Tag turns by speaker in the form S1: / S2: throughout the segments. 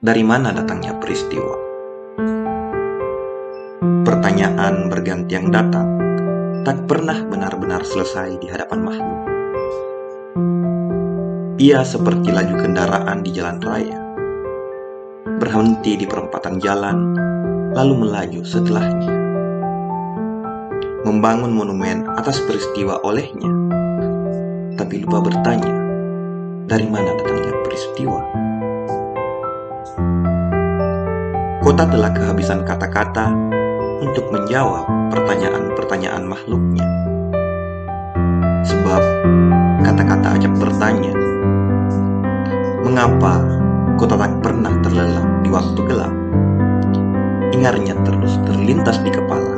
S1: Dari mana datangnya peristiwa? Pertanyaan bergantian datang, tak pernah benar-benar selesai di hadapan makhluk. Ia seperti laju kendaraan di jalan raya, berhenti di perempatan jalan, lalu melaju setelahnya. Membangun monumen atas peristiwa olehnya, tapi lupa bertanya, dari mana datangnya peristiwa? Kota telah kehabisan kata-kata untuk menjawab pertanyaan-pertanyaan makhluknya. Sebab kata-kata ajak bertanya, mengapa kota tak pernah terlelap di waktu gelap? Ingarnya terus terlintas di kepala.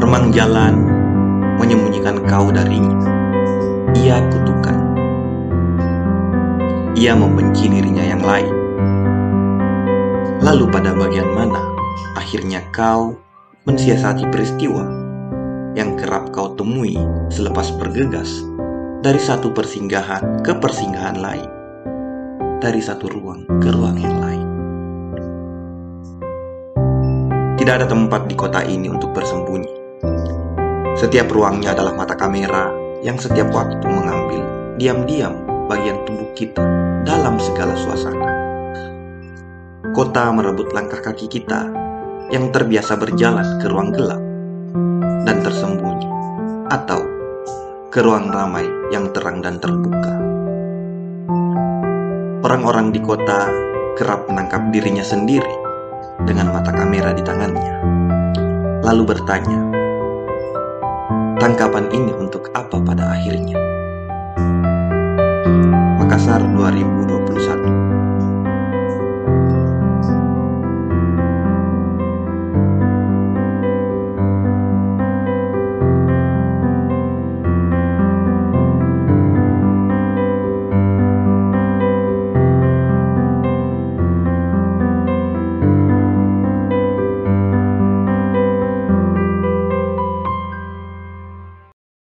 S1: Remang jalan menyembunyikan kau darinya. Ia kutukan. Ia membenci dirinya yang lain. Lalu pada bagian mana akhirnya kau mensiasati peristiwa yang kerap kau temui selepas bergegas dari satu persinggahan ke persinggahan lain, dari satu ruang ke ruang yang lain. Tidak ada tempat di kota ini untuk bersembunyi. Setiap ruangnya adalah mata kamera yang setiap waktu mengambil diam-diam bagian tubuh kita dalam segala suasana. Kota merebut langkah kaki kita yang terbiasa berjalan ke ruang gelap dan tersembunyi, atau ke ruang ramai yang terang dan terbuka. Orang-orang di kota kerap menangkap dirinya sendiri dengan mata kamera di tangannya, lalu bertanya, "Tangkapan ini untuk apa pada akhirnya?" Makassar 2021